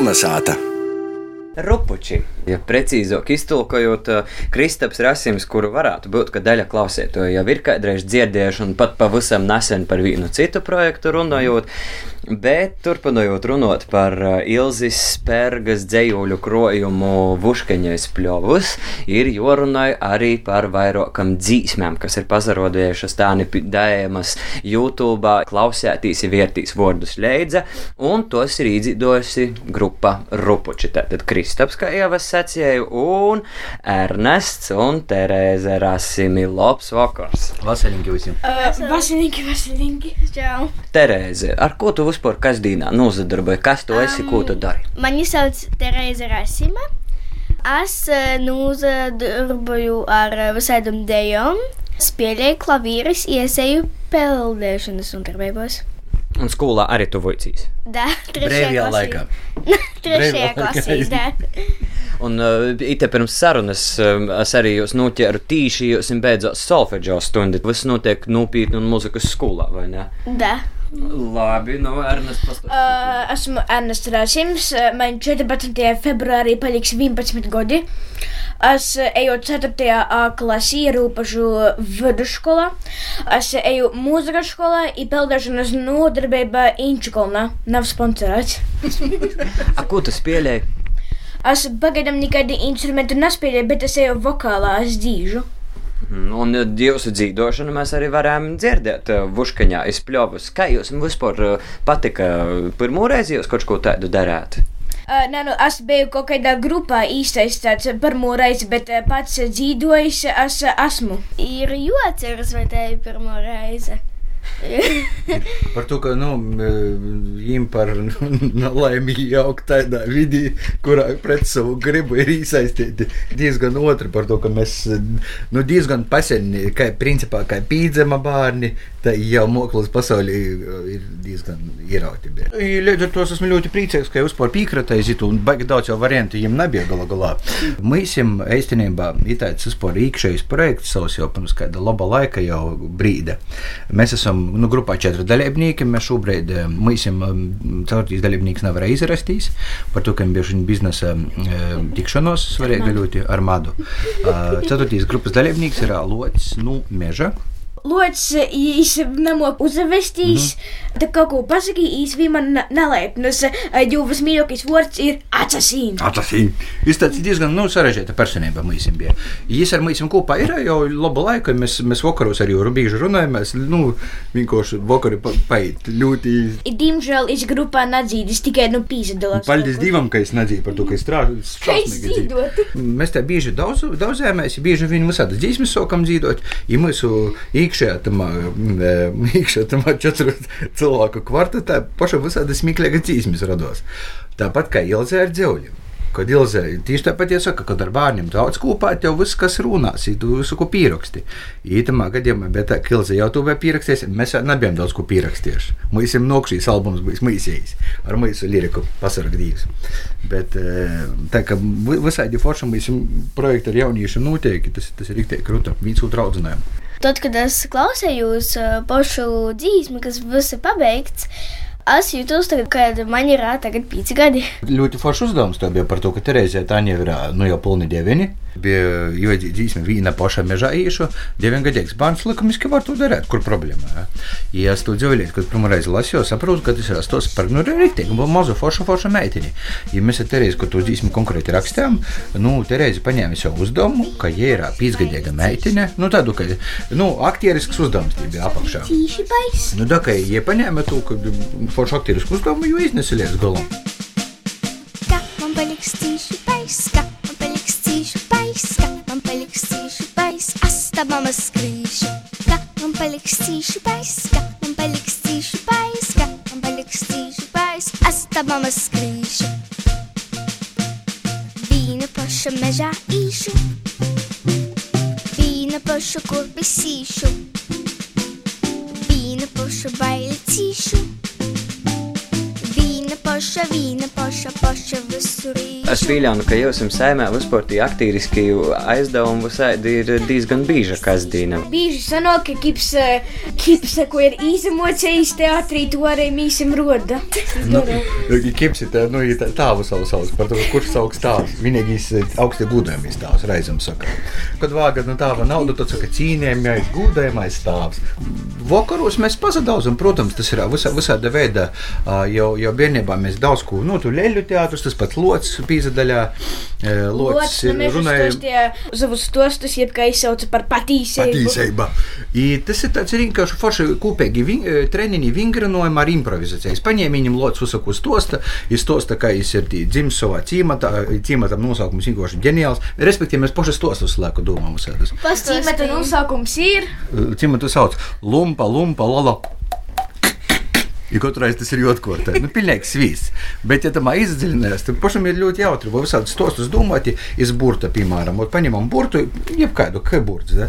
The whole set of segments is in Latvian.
Kolnesāta! Rupuči, ja precīzāk iztulkojot, Kristaps Rasims, kuru varētu būt, ka daļa klausītāju jau ir kādreiz dzirdējuši, un pat pavisam nesen par vienu citu projektu runājot, bet turpinot runāt par Ilzis Spērgas dzējuļu krojumu Vuškaņais pļovus, ir jorunai arī par vairākam dzīsmēm, kas ir pazarodējušas tāni dēmas YouTube, klausētīs, vērtīs vārdus leidza, un tos ir īdzīdojusi grupa Rupuči. Tātad Kristaps, kā jau es sacīju, un Ernests un Terēze Rasimi Lops vakars. Vasaļinki visiem. Uh, Vasaļinki, vasaļinki. Čau. Terēze, ar ko tu vispār kasdienā nozadarbojies? Kas tu esi, ko tu dari? Mani sauc Terēza Rasima. Es uh, nozadarboju ar visādām dejām, spēlēju klavīrus, ieseju peldēšanas un darbībos. Un skolā arī tu vicīs. Da, Brīvajā laikā. Trešajā klasē, da. Un uh, it pirms sarunas uh, es arī jūs noķēru tīši, jūs beidzot solfeģo stundi. Viss notiek nopietni un muzikas skolā, vai ne? Da. Labi, nu, Ernest, pastāsti. Uh, esmu Ernests Rasims. uh, Man 14. februārī paliks 11 gadi. Es eju 4. A klasī, rūpašu vidusskolā. Es eju mūzikas skolā, ir peldēšanas nodarbība Inčukolnā. Nav sponsorēts. A, ko tu spēlēji? Es pagaidām nekādu instrumentu nespēlēju, bet es eju vokālā, es dzīžu. Mm, Un jūsu dzīvošanu mēs arī varējām dzirdēt uh, Vuškaņā izpļovus. Kā jūs vispār uh, patika pirmo reizi jūs kaut ko tādu darāt? Uh, nē, nu, es biju kaut kādā grupā īsteistāts pirmo reizi, bet pats dzīvojis es esmu. Ir joceras, vai tā ir pirmā reize? Par to, ka nu, viņam par nelaimi jaukt tādā vidī, kurā pret savu gribu ir iesaistīti diezgan otri. Par to, ka mēs nu, diezgan paseni, kā principā, kā pīdzema bērni, tā jau moklas pasaulē ir diezgan ierauti. Līdz ar to es esmu ļoti priecīgs, ka jūs par pīkratais it un baigi daudz jau variantu viņam nebija galā galā. Mēs jums īstenībā ir tāds vispār īkšējs projekts savs jau pirms kāda laba laika jau brīda. Mēs esam nu, grupā četri dalībnieki. Mēs šobrīd eh, mēs esam caurtīs dalībnieks nevarēja izrastīs par to, ka viņam bieži biznesa eh, tikšanos svarīga ļoti ar madu. Eh, Ceturtīs grupas dalībnieks ir Lots no Meža. Lots īsi namo uzvestīs, mm -hmm. tā kaut ko pasakīs, viņa man nelaipnas, jo tas mīļākais vārds ir atsasīn. Atsasīn. Viņš tāds diezgan nu, sarežģīta personība mums bija. Viņš ar mums kopā ir jau labu laiku. Mēs, mēs vakaros arī bieži runājam. Mēs nu, vienkārši vakarā paiet ļoti. Diemžēl es grupā nedzīvoju, tikai nu pīzadalās. Paldies Dievam, ka es nedzīvoju par to, ka es strādāju. Mēs te bieži daudz, daudzējāmies, bieži viņi mums tādas dzīsmes sākam dzīvot. Ja mūsu iekšējā tam, iekšējā tam četru cilvēku kvartetā pašam visādi smieklīgas dzīsmes rados. Tāpat kā Ilzē ar dzēļiem. Kad Ilzē tieši tāpat iesaka, ka ar bērniem daudz kopā tev viss, kas runās, ir visu, ko pieraksti. Ītamā gadījumā, bet tā, ka Ilzē jau to vēl pieraksties, mēs nebijām daudz ko pierakstījuši. Mums ir nokšīs albums bijis mīsījis ar mūsu liriku pasargdījis. Bet tā kā visādi forši mums projekti ar jauniešiem notiek, tas, tas ir rīktīgi krūta, viens otru audzinājumu. Tad, kad es klausījos uh, pašu dzīsmi, kas viss ir pabeigts, es jūtos, tagad, ka man ā, tagad pieci gadi. Ļoti foršs uzdevums tev bija par to, ka Terēzija Tāņa ir nu, jau pilni dievini. Bija dzīsme viena pašā mežā īšu, deviņgadīgs bērns likumiski var to darīt, kur problēma. Ja, es to dzīvoju, kad pirmo reizi lasīju, saprotu, ka tas ir tos par, nu, rīktīgi, un mazu foršu foršu meitini. Ja mēs ar Terēzi, ko to dzīsmi konkrēti rakstām, nu, Terēzi paņēma savu uzdevumu, ka, ja ir pīzgadīga meitine, nu, tādu, ka, nu, aktierisks uzdevums tie bija apakšā. Tīši bais. Nu, tā kā, ja paņēma to, ka foršu aktierisku uzdevumu, jo iznesilies galam. Kā man paliks tīši pais, kā astabama skrīšu. Kā man paliks tīši pais, kā man paliks tīši pais, kā man paliks tīši pais, astabama skrīšu. Vīna paša mežā īšu, vīna paša kurpisīšu, vīna paša baili cīšu. Vīna paša poša, vīna poša, poša visur īšu. Es pieļauju, ka jūs esat saimē uzsportī aktīriski aizdevumu visādi ir diezgan bīža kasdīna. Bieži sanāk, ka kips, eh, kips ko ir izemocējis teātrī, to arī mīsim roda. Nu, Kips ir tā, nu, ir tā, tāvu savu sauc par to, kurš sauc tās. Vienīgais augstie gudējumais tās reizēm saka. Kad vāga no tāva naudu, tad saka cīnījumais, gudējumais tās. Vakaros mēs pazadauzam, protams, tas ir visā, visāda veida, jau, jau bērnībā mēs daudz ko, nu, tu leļu teātrus, tas pats lots pīzadaļā, e, lots Lots, nu, ir mēs runājam. uzstostie savus stostus, jeb kā izsauca par patīsību. Patīcība. I Tas ir tāds vienkārši forši kopīgi ving, eh, treniņi vingrinojumi ar improvizācijas. Paņēma viņam lots uzsaku stosta, ir stosta, kā viņš ir tī dzimis savā cīmatā, cīmatam nosaukums vienkārši ģeniāls. Respektīvi, mēs paši stostus laiku domājam visādas. Cīmeta nosaukums ir. Cīmatu sauc lumpa, lumpa, lala. Ja katru reizi tas ir jotkortē. Nu, pilnīgi svīsts. Bet, ja tam izdziļinās, tad pašam ir ļoti jautri. Vai visādi stostus domāti iz burta, piemēram, Ot paņemam burtu, jebkādu, kā burts. Da?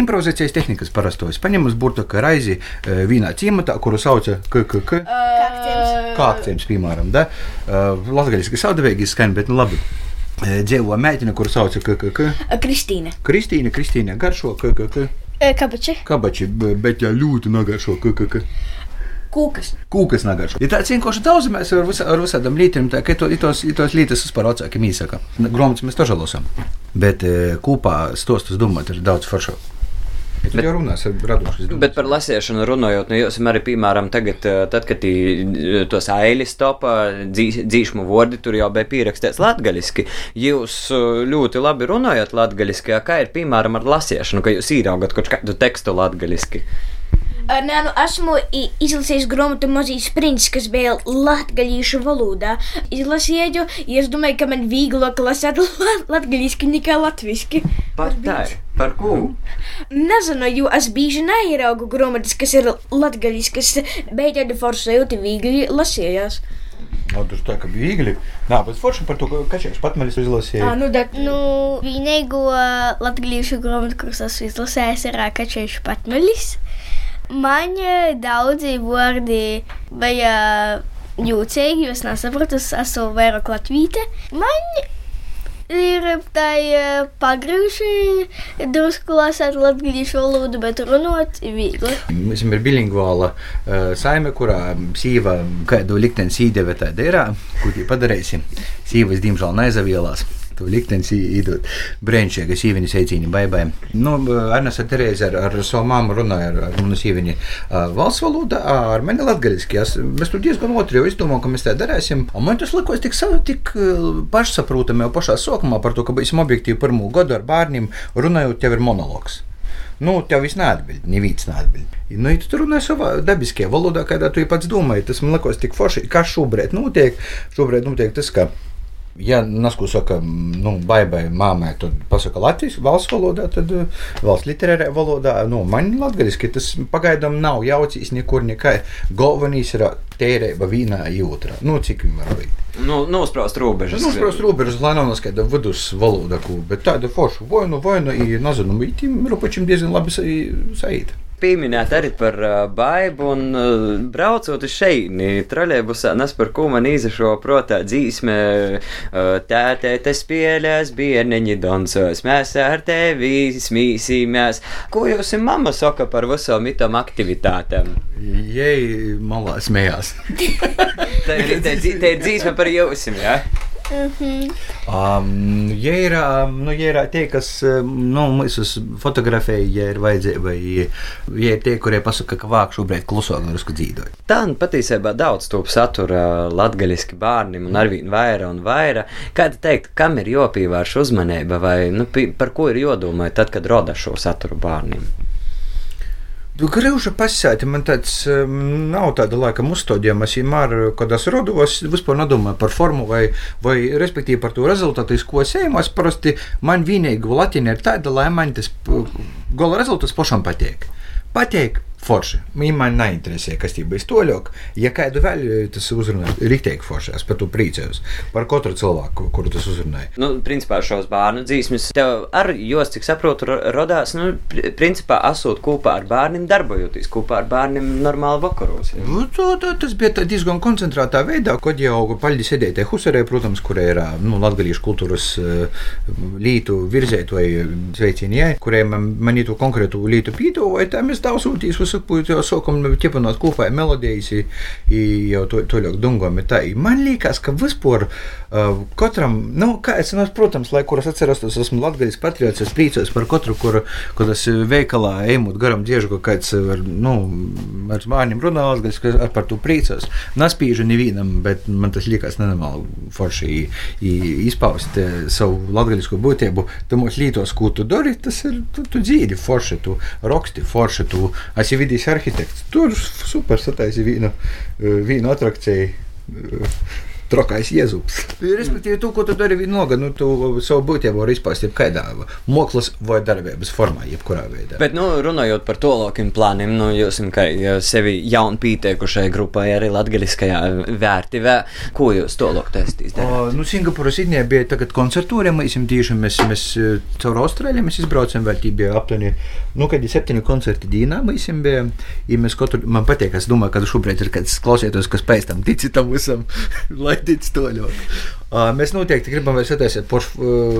Improvizācijas tehnikas parastos. Paņemam burtu, kā raizi eh, vienā ciematā, kuru sauca KKK. Kā akcents, piemēram, da? Latgaļiski saudavīgi skan, bet nu labi. Eh, Dzīvo meitene, kuru sauca KKK. Kristīne. Kristīna, Kristīna garšo KKK. Kabači. Kabači, bet ļoti nagaršo KKK. Kūkas. Kūkas nagaršo. Ja tāds vienkārši daudz mēs ar, visa, ar visādām lietām, tā ka to- itos, itos lietas vispār vecākiem īsaka. Gromats mēs to žalosam. Bet e, kopā stostus domāt ir daudz foršāk. Bet- jau runās. Bet par lasīšanu runājot, nu, jūs arī, piemēram, tagad, eh, tad, kad tī, tos ailis topā dzīšmu vārdi tur jau bija pierakstīts latgaļiski. Jūs ļoti labi runājat latgaļiski, kā ir, piemēram, ar lasīšanu, ka jūs īraugat kaut kādu tekstu latgaļiski. Nē, nu, esmu izlasījis grāmatu Mazīs princis, kas bija latviešu valodā. Izlasīju, ja es domāju, ka man vieglāk lasīt latviešu nekā latviešu. Pat tā. Par ko? Nezinu, jo es bieži neieraugu grāmatas, kas ir latviešu, kas bija tāda forša jūta viegli lasījās. No, tas tā kā bija viegli. Nā, bet forši par to, ka kačēks pat manis izlasīja. Ā, nu, dat, Nu, vienīgo latviešu grāmatu, kuras Man daudzi vārdi bija jūtīgi, jo es nesapratu, es esmu vairāk latvīte. Man ir tā pagrījuši drusku lasīt latviešu valodu, bet runāt ir viegli. Mēs esam bilingvāla uh, saime, kurā sīva kādu likteni sīdeve tāda ir, ko tie padarīsim. Sīvas, diemžēl, nezavielās. To liktenis īdot brīnišķīgi, ka sīviņa seicīņa baibai. Nu, Ernesta Terēze ar, ar savu māmu runāja ar, ar manu sīviņu uh, valsts valodā, ar mani latgaliski. Es, mēs tur diezgan otri jau izdomājam, ka mēs tā darīsim. Un man tas likās tik, sa- tik pašsaprotami jau pašā sākumā par to, ka būsim objektīvi pirmo gadu ar bērniem runājot, tev ir monologs. Nu, tev viss neatbild, neviens neatbild. Nu, ja tu tur runā savā dabiskajā valodā, kādā tu pats domāji, tas man liekas tik forši. Kā šobrīd notiek? Šobrīd notiek tas, ka. Ja Nasku saka, nu, baigai māmai, tad pasaka Latvijas valsts valodā, tad uh, valsts literārā valodā, nu, man latgaliski tas pagaidām nav jaucīs nekur nekā. Galvenais ir tērēba vīnā jūtrā. Nu, cik viņi var būt. Nu, nospraust robežas. Nu, protams, robežas, lai nav neskaidra vidus valoda, ko, bet tāda forša vojna, vojna, ir, nezinu, ītim rupačiem diezgan labi sa- saīt. Pieminēt arī par uh, baidu, un uh, braucot uz šeini, trolēļbusā nes par ko man izašo protā dzīsme, uh, tētē te spēlēs, bērneņi dansos, mēs ar tevi smīsīmies. Ko jūs un mamma saka par visām mitām aktivitātēm? Jei, malā smējās. Tā ir, ir dzīsme par jūsim, jā? Ja? Um, ja ir, um, nu, ja ir tie, kas um, nu, mūsu fotografēja, ja ir vajadzība, vai ja ir tie, kurie pasaka, ka vāk šobrīd klusāk drusku dzīvoja. Tā nu patiesībā daudz to satura latgaļiski bērniem, un arvien vairāk un vairāk. Kā te teikt, kam ir jopīvārša uzmanība, vai nu, par ko ir jodomā tad, kad roda šo saturu bērniem? Grūža pasēti, man tāds nav tāda laika uzstādījuma. Es vienmēr, kad es rodos, vispār nedomāju par formu vai, vai respektīvi par to rezultātu, ko es eju. Es parasti man vienīgi latīna ir tāda, lai man tas p- gala rezultāts pašam patīk. Patīk, Forši. Viņa man neinteresē, kas tie bija toļok. Ja kādu vēl tas uzrunāja, rītīgi forši. Es par to priecājos. Par katru cilvēku, kuru tas uzrunāja. Nu, principā šos bērnu dzīsmes tev ar jos, cik saprotu, ro- rodās, nu, pri- principā esot kopā ar bērniem, darbojoties kopā ar bērniem normāli vakaros. ja? Nu, to, to, tas bija diezgan koncentrētā veidā, kad jau paļģi sēdēja te Husarē, protams, kur ir nu, latgalīšu kultūras uh, lītu virzētoji sveicinājai, kuriem man, man to konkrētu lītu pītoja, tā mēs daudzūtīs uzsakpūt, jau sokam ķepanot kopā melodijas, i, i jau to, to ļauk dungam. Tā, man liekas, ka vispār uh, katram, nu, kā es, nu, protams, lai kuras atceros, tas esmu latgalīs patriots, es priecājos par katru, kur, kur tas veikalā ejot garam diežu, ka kāds, var, nu, ar bērniem runā latgalīs, ka ar par to priecājos. Naspīžu nevienam, bet man tas liekas nenormāli forši izpaust eh, savu latgaļisku būtību. Tu mūs lītos, ko tu dari, tas ir, tu, tu dzīvi forši, tu raksti forši, tu esi vidīs arhitekts. Tur super sataisi vienu, vienu atrakciju. Trakais jēzus. Respektīvi, tu, ko tu dari vienalga, nu, tu savu būtību vari izpaust jebkādā mākslas vai darbības formā, jebkurā veidā. Bet, nu, runājot par to lokiem plāniem, nu, jūs esat kā sevi jaunu pieteikušai grupai arī latgaliskajā vērtībā. Ko jūs to loku testīs? O, nu, Singapūra Sidnē bija tagad koncertūra. Mēs tieši mēs, mēs eh, caur Austrāliju mēs izbraucam, vēl tie bija aptuveni, nu, kad ir septiņi koncerti dienā. Mēs bija, ja mēs katru, man patīk, es domāju, ka šobrīd ir kāds klausieties, kas pēc tam tici tam visam, lai tic to ļoti. Mēs noteikti gribam vēl sataisīt forš-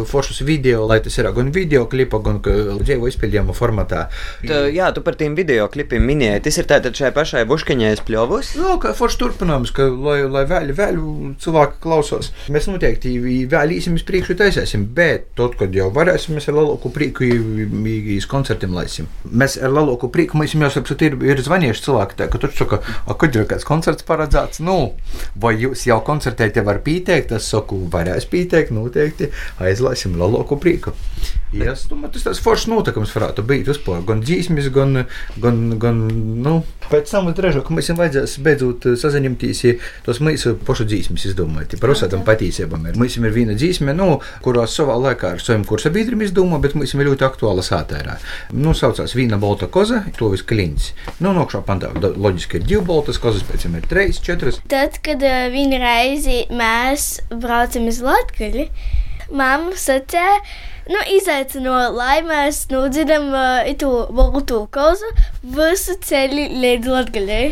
foršus video, lai tas ir gan video klipa, gan ka- dzīvo izpildījuma formatā. Tā, jā, tu par tiem video klipiem minēji. Tas ir tātad šai pašai buškaņai spļovus. Nu, kā forši turpinājums, ka, lai, lai vēl, vēl cilvēki klausās. Mēs noteikti vēl īsim uz priekšu taisīsim, bet tad, kad jau varēsim, mēs ar lielāku prieku īstenībā koncertiem laisim. Mēs ar lielāku prieku, mēs jau saprotam, ir, ir zvanījuši cilvēki, tā, ka tur saka, kad ir kāds koncerts paredzēts, nu, vai jūs jau koncertēt, jau var pieteikt, es saku, varēs pieteikt, noteikti aizlaisim lielāku prieku. Yes, nu, man tas tāds foršs notikums varētu būt vispār, gan dzīsmis, gan, gan, gan nu, pēc tam drēžu, ka mēs jums vajadzēs beidzot saziņemties, tos mūsu pašu dzīsmis izdomāt, par visādām patīcībām. ir. Mums ir viena dzīsme, nu, kurās savā laikā ar saviem kursa biedriem izdomā, bet mums ir ļoti aktuāla sātērā. Nu, saucās Vīna Balta koza, to viss kliņš. Nu, nokšā pantā loģiski ir divi baltas kozas, pēc tam ir trīs, četras. Tad, kad uh, vienu reizi mēs braucam uz Latviju, mamma sacīja, nu, izaicināja, lai mēs nodzirdam uh, to baltu kozu visu ceļu līdz Latvijai.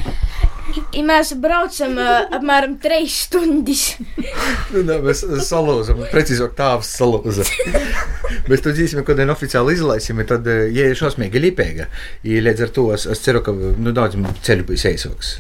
Ja mēs braucam uh, apmēram 3 stundas. Nu, nē, mēs salūzam, precīzāk tāvs salūza. mēs to dzīsim, kad vien oficiāli izlaisim, tad, eh, ja ir šausmīgi lipēga, ja līdz ar to es, es ceru, ka nu, daudz ceļu būs eisāks.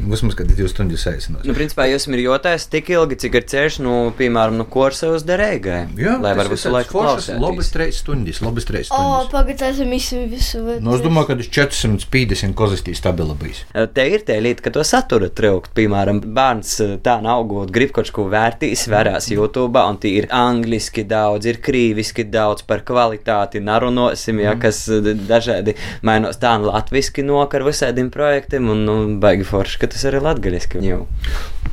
Vismaz, kad ir divas stundas aizinos. Nu, principā jūs esat jotājis tik ilgi, cik ir ceļš, nu, piemēram, no Korsa uz Derēgai. lai var visu laiku klausīties. Labas trīs stundas, labas trīs O, stundas. pagaidām, esam visu, visu. Nu, es domāju, ka tas 450 kozistī stabila bijis. Te ir tā lieta, ka to satura traukt. Piemēram, bērns eh, tā augot, grib kaut ko vērtīs, vērās YouTube, un tie ir angliski daudz, ir krīviski daudz par kvalitāti, narunosim, ja, kas eh, dažādi mainos tā un latviski nokar visādiem projektiem, un, nu, baigi forši, ka tas arī latgaliski jau.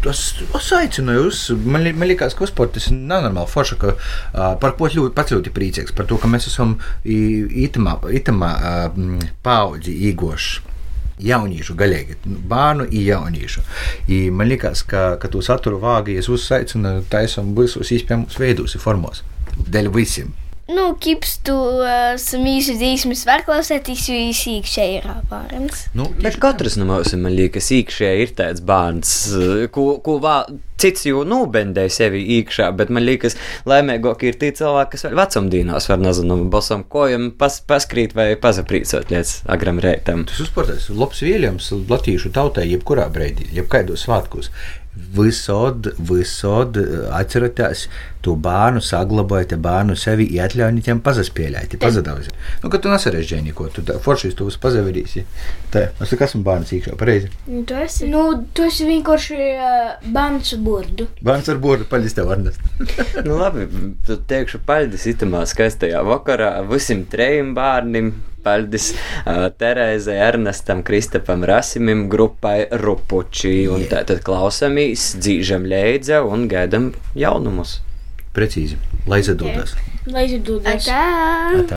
Tas es aicināju uz. Man, li- man liekas, ka vispār tas ir nenormāli forši, ka uh, par ko ļoti, pats ļoti priecīgs. Par to, ka mēs esam itamā, itamā uh, paudzi īgoši. Jauniešu, galīgi, bērnu un jauniešu. I man liekas, ka, ka to saturu vāgi es uzaicinu taisam visos iespējamos veidos, formos. Dēļ visiem. Nu, kips tu uh, samīšu dzīsmes var klausēties, jo īsi iekšēji ir apārams. Nu, Bet katrs no mums, man liekas, iekšā ir tāds bērns, eh, ko, ko vā, cits jau nobendē sevi iekšā, bet man liekas, laimīgāk ir tie cilvēki, kas vēl vecumdīnās var, nezinu, basam kojam pas, paskrīt vai pazaprīcot līdz agram reitam. Tas uzsportais labs vīļams latīšu tautai, jebkurā brīdī, jebkaidos svētkos. Visod, visod atcerieties to bērnu, saglabājiet bērnu sevi, atļaujiet viņam pazaspēlēt, pazudauzi. Nu, kad tu nesarežģīji neko, tu foršīs to pazavirīsi. Tā, es kā esmu bērns īkšā, pareizi. Nu, tu esi. Nu, tu esi vienkārši uh, bērns ar burdu. Bērns ar bordu, paļis tev varnas. Nu, labi, tad teikšu paldies itamā skaistajā vakarā visiem trejiem bērniem. Paldies uh, Terēzai, Ernestam, Kristapam, Rasimim, grupai Rupuči. Un Jā. tā tad klausāmies, dzīžam leidza un gaidam jaunumus. Precīzi, lai zadodas. Lai izdodas.